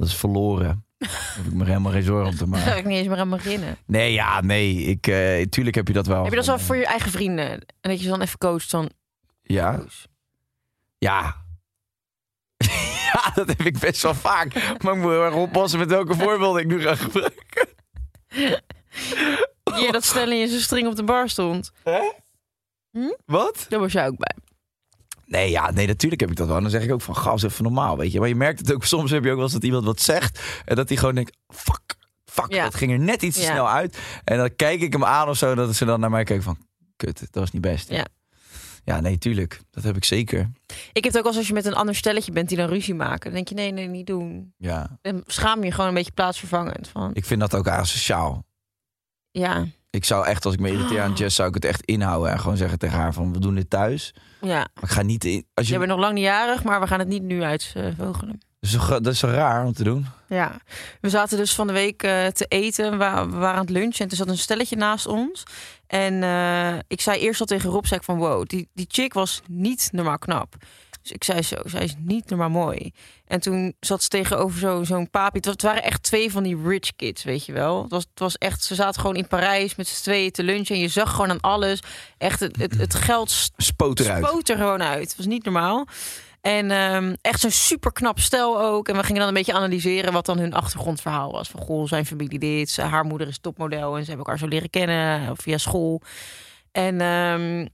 Speaker 3: Dat is verloren. Daar heb ik me helemaal geen zorgen om te
Speaker 5: Daar
Speaker 3: maken.
Speaker 5: ik niet eens meer aan beginnen.
Speaker 3: Nee, ja, nee. Ik, eh, tuurlijk heb je dat wel.
Speaker 5: Heb je dat wel voor je eigen vrienden? En dat je ze dan even coacht van...
Speaker 3: Ja, ja. ja, dat heb ik best wel vaak. Maar ik moet heel erg oppassen met welke voorbeelden ik nu ga gebruiken.
Speaker 5: Ja, dat Stelling in zijn string op de bar stond.
Speaker 3: Wat?
Speaker 5: Daar was jij ook bij.
Speaker 3: Nee, ja, nee, natuurlijk heb ik dat wel. En dan zeg ik ook van, gas even normaal, weet je. Maar je merkt het ook, soms heb je ook wel eens dat iemand wat zegt... en dat hij gewoon denkt, fuck, fuck,
Speaker 5: Ja.
Speaker 3: dat ging er net iets te
Speaker 5: Ja.
Speaker 3: snel uit. En dan kijk ik hem aan of zo, dat ze dan naar mij kijken van... kut, dat was niet best.
Speaker 5: Ja.
Speaker 3: Ja, nee, tuurlijk. Dat heb ik zeker.
Speaker 5: Ik heb het ook als als je met een ander stelletje bent die dan ruzie maken. Dan denk je, nee, nee, niet doen.
Speaker 3: Ja,
Speaker 5: Dan schaam je gewoon een beetje plaatsvervangend. Van,
Speaker 3: ik vind dat ook asociaal.
Speaker 5: ja,
Speaker 3: Ik zou echt, als ik me irriteer aan Jess, zou ik het echt inhouden. En gewoon zeggen tegen haar van, we doen dit thuis.
Speaker 5: ja.
Speaker 3: Maar ik ga niet in... Als
Speaker 5: Je
Speaker 3: je,
Speaker 5: bent nog lang niet jarig, maar we gaan het niet nu uitvogelen.
Speaker 3: dat, is toch, dat is toch raar om te doen?
Speaker 5: Ja, we zaten dus van de week eh, te eten. We wa- we waren aan het lunchen en er zat een stelletje naast ons. En eh, ik zei eerst al tegen Rob, zei ik van wow, die, die chick was niet normaal knap. Dus ik zei zo, zij is niet normaal mooi. En toen zat ze tegenover zo- zo'n papi. Het, wa- het waren echt twee van die rich kids, weet je wel. Het was, het was echt, ze zaten gewoon in Parijs met z'n tweeën te lunchen. En je zag gewoon aan alles. Echt, het, het, het geld
Speaker 3: Spoot eruit.
Speaker 5: spoot er gewoon uit. Het was niet normaal. En ehm, echt zo'n super knap stel ook. En we gingen dan een beetje analyseren wat dan hun achtergrondverhaal was. Van goh, zijn familie dit, haar moeder is topmodel en ze hebben elkaar zo leren kennen of via school. En ehm,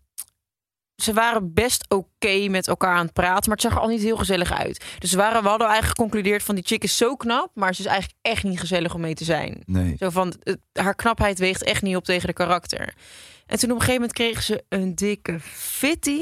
Speaker 5: ze waren best oké met elkaar aan het praten, maar het zag er al niet heel gezellig uit. Dus we, waren, we hadden eigenlijk geconcludeerd van die chick is zo knap, maar ze is eigenlijk echt niet gezellig om mee te zijn.
Speaker 3: Nee.
Speaker 5: Zo van, het- haar knapheid weegt echt niet op tegen de karakter. En toen op een gegeven moment kreeg ze een dikke fitty.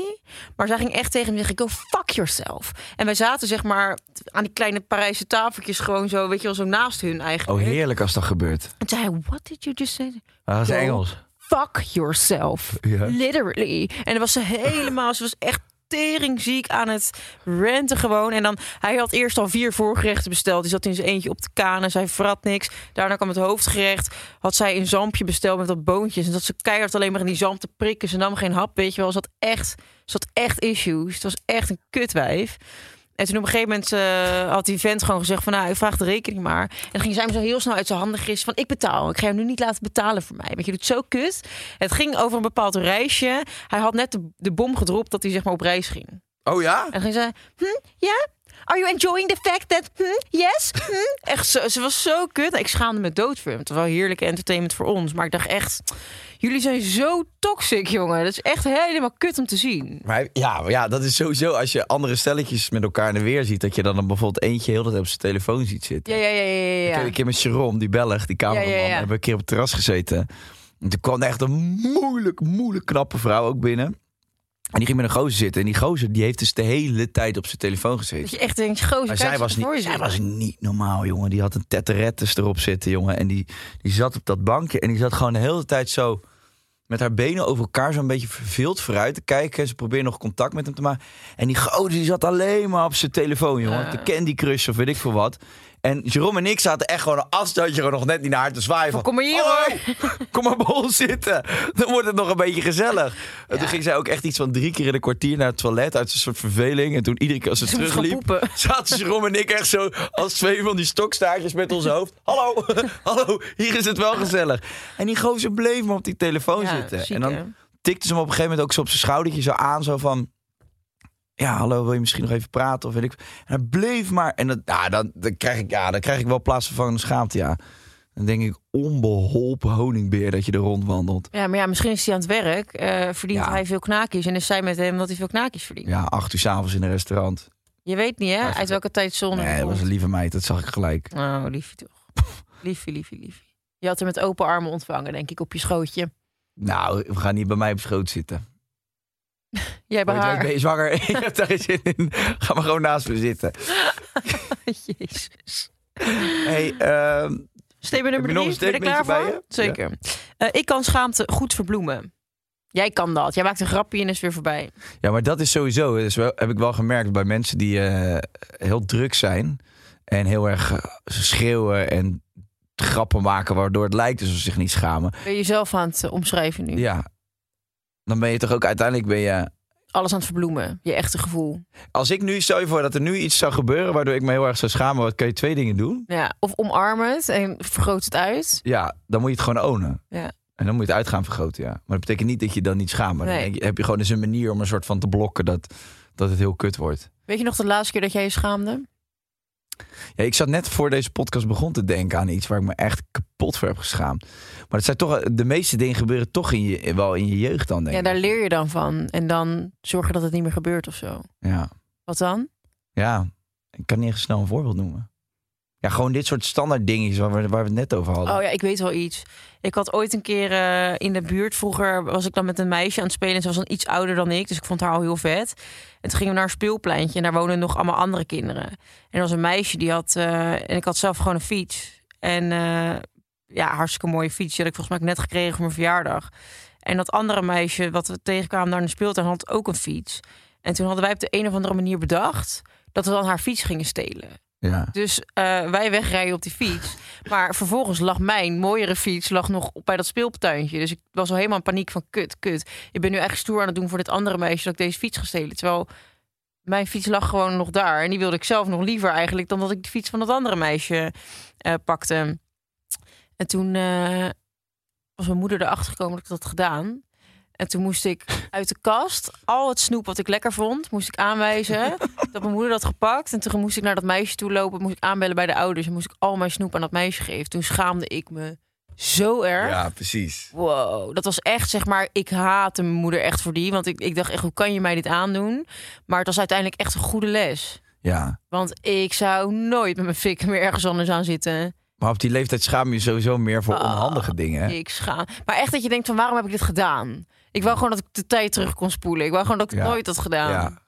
Speaker 5: Maar zij ging echt tegen me zeggen, go fuck yourself. En wij zaten zeg maar aan die kleine Parijse tafeltjes gewoon zo, weet je wel, zo naast hun
Speaker 3: Oh,
Speaker 5: eigenlijk.
Speaker 3: heerlijk als dat gebeurt.
Speaker 5: En toen zei hij, what did you just say?
Speaker 3: Maar dat is Engels.
Speaker 5: Fuck yourself.
Speaker 3: Ja.
Speaker 5: Literally. En dan was ze helemaal, ze was echt teringziek aan het renten gewoon. En dan, hij had eerst al vier voorgerechten besteld. Die zat in zijn eentje op de kanen. Zij vrat niks. Daarna kwam het hoofdgerecht. Had zij een zampje besteld met wat boontjes. En dat ze keihard alleen maar in die zalm te prikken. Ze nam geen hap, weet je wel. Ze had echt, ze had echt issues. Het was echt een kutwijf. En toen op een gegeven moment eh, had die vent gewoon gezegd van... nou, ik vraag de rekening maar. En dan ging zij hem zo heel snel uit zijn handen gissen van... ik betaal, ik ga hem nu niet laten betalen voor mij. Want je doet zo kut. Het ging over een bepaald reisje. Hij had net de, de bom gedropt dat hij zeg maar op reis ging.
Speaker 3: Oh ja?
Speaker 5: En dan ging zij, hm, ja? Are you enjoying the fact that, hm, yes? Hm? Echt, zo, ze was zo kut. Ik schaamde me dood voor hem. Het was wel heerlijke entertainment voor ons. Maar ik dacht echt, jullie zijn zo toxic, jongen. Dat is echt helemaal kut om te zien.
Speaker 3: Maar ja, maar ja, dat is sowieso als je andere stelletjes met elkaar in de weer ziet. Dat je dan bijvoorbeeld eentje heel tijd op zijn telefoon ziet zitten.
Speaker 5: Ja, ja, ja, ja,
Speaker 3: Ik
Speaker 5: ja.
Speaker 3: heb een keer met Jerome, die Belg, die cameraman,
Speaker 5: Ja, ja,
Speaker 3: hebben we een keer op het terras gezeten. En toen kwam er echt een moeilijk, moeilijk knappe vrouw ook binnen. En die ging met een gozer zitten. En die gozer die heeft dus de hele tijd op zijn telefoon gezeten.
Speaker 5: Dat je echt denkt, gozer,
Speaker 3: Maar zij was, niet, zij
Speaker 5: zitten.
Speaker 3: was niet normaal, jongen. Die had een tetterettes erop zitten, jongen. En die, die zat op dat bankje. En die zat gewoon de hele tijd zo met haar benen over elkaar zo'n beetje verveeld vooruit te kijken. En ze probeerde nog contact met hem te maken. En die gozer die zat alleen maar op zijn telefoon, jongen. De Candy Crush of weet ik veel wat. En Jerome en ik zaten echt gewoon een afstandje gewoon nog net niet naar haar te zwaaien. Van,
Speaker 5: Kom maar hier,
Speaker 3: "Hallo, Kom maar ons zitten. Dan wordt het nog een beetje gezellig. En toen ging zij ook echt iets van drie keer in een kwartier naar het toilet uit een soort verveling. En toen iedere keer als ze terugliep, zaten Jerome en ik echt zo als twee van die stokstaartjes met ons hoofd. Hallo, hallo, hier is het wel gezellig. En die gozer bleef maar op die telefoon
Speaker 5: Ja,
Speaker 3: zitten. en dan tikte ze hem op een gegeven moment ook zo op zijn schoudertje zo aan. Zo van, ja, hallo, wil je misschien nog even praten? Of weet ik. En hij bleef maar. En dat, ja, dan, dan, krijg ik, ja, dan krijg ik wel plaatsvervangende schaamte, ja. Dan denk ik, onbeholpen honingbeer dat je er rondwandelt.
Speaker 5: Ja, maar ja, misschien is hij aan het werk. eh, verdient
Speaker 3: Ja.
Speaker 5: hij veel knaakjes. En is zij met hem dat hij veel knaakjes verdient.
Speaker 3: Ja, acht uur s'avonds in een restaurant.
Speaker 5: Je weet niet, hè? Uit welke tijdzone
Speaker 3: Nee, dat was een lieve meid, dat zag ik gelijk.
Speaker 5: Oh, liefie toch. liefie, liefie, liefie. Je had hem met open armen ontvangen, denk ik, op je schootje.
Speaker 3: Nou, we gaan niet bij mij op schoot zitten.
Speaker 5: Jij bij haar.
Speaker 3: ben je zwanger? ik heb daar geen zin in. Ga maar gewoon naast me zitten.
Speaker 5: Jezus.
Speaker 3: Hey, ehm,
Speaker 5: Statement nummer drie. Ben je er klaar voor?
Speaker 3: je?
Speaker 5: Zeker. Eh, ik kan schaamte goed verbloemen. Jij kan dat. Jij maakt een grapje en is weer voorbij.
Speaker 3: ja, maar dat is sowieso. Dus wel, heb ik wel gemerkt bij mensen die eh, heel druk zijn. En heel erg eh, schreeuwen en grappen maken. Waardoor het lijkt alsof ze zich niet schamen.
Speaker 5: Ben je jezelf aan het omschrijven nu?
Speaker 3: Ja. Dan ben je toch ook uiteindelijk ben je.
Speaker 5: Alles aan het verbloemen. Je echte gevoel.
Speaker 3: Als ik nu stel je voor dat er nu iets zou gebeuren waardoor ik me heel erg zou schamen, wat kan je twee dingen doen?
Speaker 5: Ja. Of omarm het en vergroot het uit.
Speaker 3: Ja, dan moet je het gewoon ownen.
Speaker 5: Ja.
Speaker 3: En dan moet je het uit gaan vergroten, ja. Maar dat betekent niet dat je dan niet schaamt. Maar
Speaker 5: Nee.
Speaker 3: dan heb je gewoon eens een manier om een soort van te blokken dat, dat het heel kut wordt.
Speaker 5: Weet je nog de laatste keer dat jij je schaamde?
Speaker 3: Ja, ik zat net voor deze podcast begon te denken aan iets waar ik me echt kapot voor heb geschaamd. Maar het zijn toch, de meeste dingen gebeuren toch in je, wel in je jeugd dan, denk
Speaker 5: Ja,
Speaker 3: ik.
Speaker 5: daar leer je dan van. En dan zorg je dat het niet meer gebeurt of zo.
Speaker 3: Ja.
Speaker 5: Wat dan?
Speaker 3: ja, ik kan niet echt snel een voorbeeld noemen. Ja, gewoon dit soort standaard dingetjes waar we, waar we het net over hadden.
Speaker 5: Oh ja, ik weet wel iets. Ik had ooit een keer eh, in de buurt, vroeger was ik dan met een meisje aan het spelen. En ze was dan iets ouder dan ik, dus ik vond haar al heel vet. En toen gingen we naar een speelpleintje en daar woonden nog allemaal andere kinderen. En er was een meisje die had, eh, en ik had zelf gewoon een fiets. En eh, ja, hartstikke mooie fiets. Die ik volgens mij net gekregen voor mijn verjaardag. En dat andere meisje, wat we tegenkwamen naar de speeltuin, had ook een fiets. En toen hadden wij op de een of andere manier bedacht dat we dan haar fiets gingen stelen.
Speaker 3: Ja.
Speaker 5: Dus eh, wij wegrijden op die fiets. Maar vervolgens lag mijn mooiere fiets lag nog bij dat speeltuintje. Dus ik was al helemaal in paniek van kut, kut. Ik ben nu echt stoer aan het doen voor dit andere meisje dat ik deze fiets ga stelen. Terwijl mijn fiets lag gewoon nog daar. En die wilde ik zelf nog liever eigenlijk dan dat ik de fiets van dat andere meisje eh, pakte. En toen eh, was mijn moeder erachter gekomen dat ik dat had gedaan. En toen moest ik uit de kast al het snoep wat ik lekker vond, moest ik aanwijzen dat mijn moeder dat gepakt. En toen moest ik naar dat meisje toe lopen, moest ik aanbellen bij de ouders en moest ik al mijn snoep aan dat meisje geven. Toen schaamde ik me zo erg.
Speaker 3: ja, precies.
Speaker 5: Wow, dat was echt zeg maar, ik haatte mijn moeder echt voor die, want ik, ik dacht echt, hoe kan je mij dit aandoen? Maar het was uiteindelijk echt een goede les.
Speaker 3: Ja.
Speaker 5: Want ik zou nooit met mijn fik meer ergens anders aan zitten.
Speaker 3: Maar op die leeftijd schaam je sowieso meer voor
Speaker 5: Oh,
Speaker 3: onhandige dingen.
Speaker 5: Ik schaam. Maar echt dat je denkt van waarom heb ik dit gedaan? Ik wou gewoon dat ik de tijd terug kon spoelen. Ik wou gewoon dat ik het
Speaker 3: Ja.
Speaker 5: nooit had gedaan.
Speaker 3: Ja.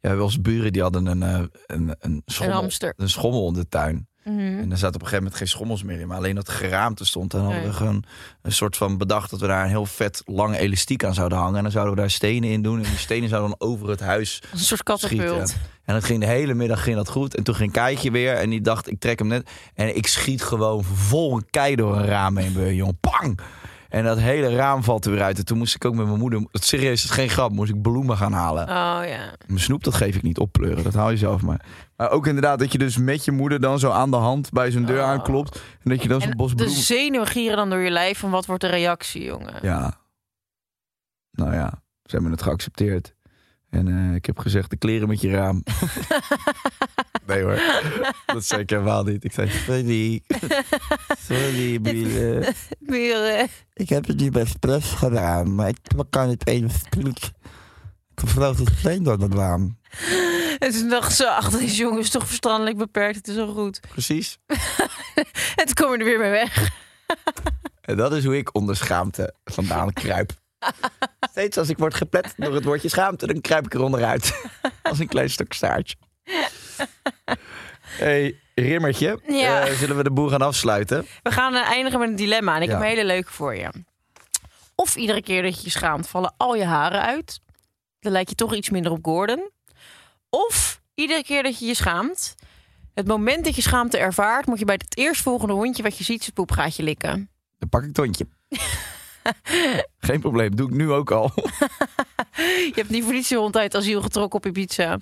Speaker 3: Ja, onze buren die hadden een, eh, een, een, schommel,
Speaker 5: hamster.
Speaker 3: een schommel in de tuin.
Speaker 5: Mhm.
Speaker 3: En er zaten op een gegeven moment geen schommels meer in, maar alleen dat geraamte stond. En hadden
Speaker 5: Nee.
Speaker 3: we gewoon een soort van bedacht dat we daar een heel vet lang elastiek aan zouden hangen. En dan zouden we daar stenen in doen. En die stenen zouden dan over het huis
Speaker 5: Als een soort katapult.
Speaker 3: En dat ging de hele middag ging dat goed. En toen ging Keitje weer en die dacht, ik trek hem net. En ik schiet gewoon vol een kei door een raam heen, jongen. Pang! En dat hele raam valt er weer uit. En toen moest ik ook met mijn moeder, het serieus, het is geen grap, moest ik bloemen gaan halen.
Speaker 5: Oh ja.
Speaker 3: Mijn snoep, dat geef ik niet oppleuren. Dat haal je zelf maar. Maar ook inderdaad dat je dus met je moeder dan zo aan de hand bij zijn deur
Speaker 5: Oh.
Speaker 3: aanklopt. En dat je dan zo'n
Speaker 5: En
Speaker 3: bos
Speaker 5: de
Speaker 3: bloemen...
Speaker 5: zenuwen gieren dan door je lijf van wat wordt de reactie, jongen.
Speaker 3: Ja. Nou ja, ze hebben het geaccepteerd. En eh, ik heb gezegd, de kleren met je raam. nee hoor, dat zei ik helemaal niet. Ik zei, sorry. Sorry, Biele.
Speaker 5: Buren.
Speaker 3: Ik heb het niet expres gedaan, maar ik kan het even split. Ik vloog de steen door het raam.
Speaker 5: En toen dacht ze, ach, deze jongen is toch verstandelijk beperkt. Het is al goed.
Speaker 3: Precies.
Speaker 5: En toen kom je er weer mee weg.
Speaker 3: En dat is hoe ik onder schaamte vandaan kruip. Steeds als ik word geplet door het woordje schaamte, dan kruip ik er onderuit. Als een klein stuk staartje. hey, Rimmertje.
Speaker 5: Ja.
Speaker 3: eh, zullen we de boel gaan afsluiten?
Speaker 5: We gaan eh, eindigen met een dilemma. En ik
Speaker 3: Ja.
Speaker 5: heb een hele leuke voor je. Of iedere keer dat je je schaamt, vallen al je haren uit. Dan lijk je toch iets minder op Gordon. Of iedere keer dat je je schaamt, het moment dat je schaamte ervaart, moet je bij het eerstvolgende hondje wat je ziet zijn poepgaatje likken.
Speaker 3: Dan pak ik het hondje. Geen probleem, doe ik nu ook al.
Speaker 5: Je hebt niet voor niets je hond uit asiel getrokken op Ibiza.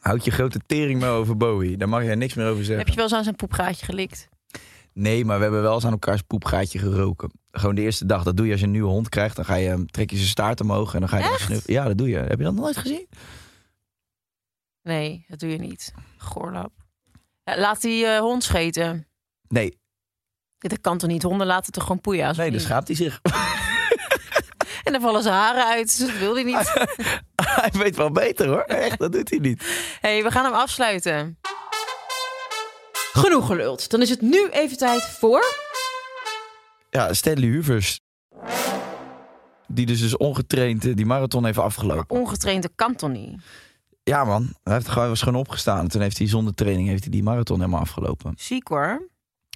Speaker 3: Houd je grote tering maar over Bowie. Daar mag jij niks meer over zeggen.
Speaker 5: Heb je wel eens aan zijn poepgaatje gelikt?
Speaker 3: Nee, maar we hebben wel eens aan elkaars poepgaatje geroken. Gewoon de eerste dag. Dat doe je als je een nieuwe hond krijgt. Dan ga je, hem- trek je zijn staart omhoog en dan ga je snuffen. Ja, dat doe je. Heb je dat nog nooit gezien?
Speaker 5: Nee, dat doe je niet. Goorlap. Laat die eh, hond scheten.
Speaker 3: Nee,
Speaker 5: Dat kan toch niet? Honden laten toch gewoon poeien?
Speaker 3: nee dan schaamt hij zich.
Speaker 5: En dan vallen zijn haren uit, dus dat wil hij niet.
Speaker 3: hij weet wel beter hoor. Echt, dat doet hij niet.
Speaker 5: hey, we gaan hem afsluiten. Genoeg geluld. Dan is het nu even tijd voor...
Speaker 3: Ja, Stanley Huvers. Die dus, dus ongetraind eh, die marathon heeft afgelopen.
Speaker 5: Ongetrainde kan toch niet?
Speaker 3: Ja man, hij heeft gewoon, was gewoon opgestaan. En toen heeft hij zonder training heeft hij die marathon helemaal afgelopen.
Speaker 5: Ziek hoor.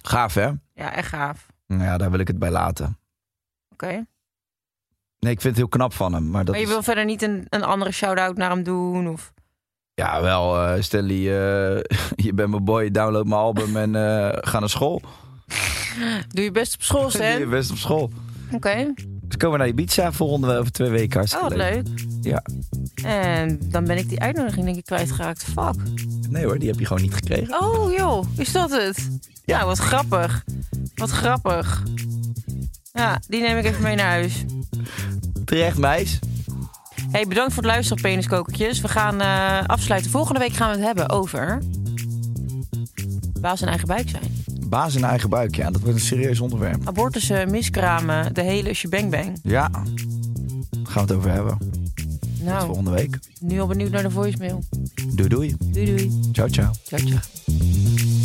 Speaker 3: Gaaf hè?
Speaker 5: Ja, echt gaaf.
Speaker 3: Nou ja, daar wil ik het bij laten.
Speaker 5: Oké.
Speaker 3: Nee, ik vind het heel knap van hem. Maar dat
Speaker 5: Maar je
Speaker 3: is-
Speaker 5: wil verder niet een, een andere shout-out naar hem doen? Of...
Speaker 3: Ja, wel, eh Stanley, eh, je bent mijn boy, download mijn album en eh, ga naar school.
Speaker 5: Doe je best op school,
Speaker 3: Doe je
Speaker 5: Stan?
Speaker 3: best op school.
Speaker 5: Oké.
Speaker 3: Dus komen we naar Ibiza volgende over twee weken.
Speaker 5: Oh, wat leuk.
Speaker 3: Ja.
Speaker 5: En dan ben ik die uitnodiging denk ik kwijtgeraakt. Fuck.
Speaker 3: Nee hoor, die heb je gewoon niet gekregen.
Speaker 5: Oh joh, is dat het?
Speaker 3: Ja.
Speaker 5: Nou, wat grappig. Wat grappig. Ja, die neem ik even mee naar huis.
Speaker 3: Terecht, meis.
Speaker 5: Hey, bedankt voor het luisteren, peniskokertjes. We gaan eh, afsluiten. Volgende week gaan we het hebben over... baas en eigen buik zijn.
Speaker 3: Baas in eigen buik, ja, dat wordt een serieus onderwerp.
Speaker 5: Abortussen, miskramen, de hele shebang bang.
Speaker 3: Ja, daar gaan we het over hebben.
Speaker 5: Nou,
Speaker 3: Volgende week.
Speaker 5: nu al benieuwd naar de voicemail.
Speaker 3: Doei doei.
Speaker 5: Doei doei.
Speaker 3: Ciao ciao.
Speaker 5: Ciao, ciao.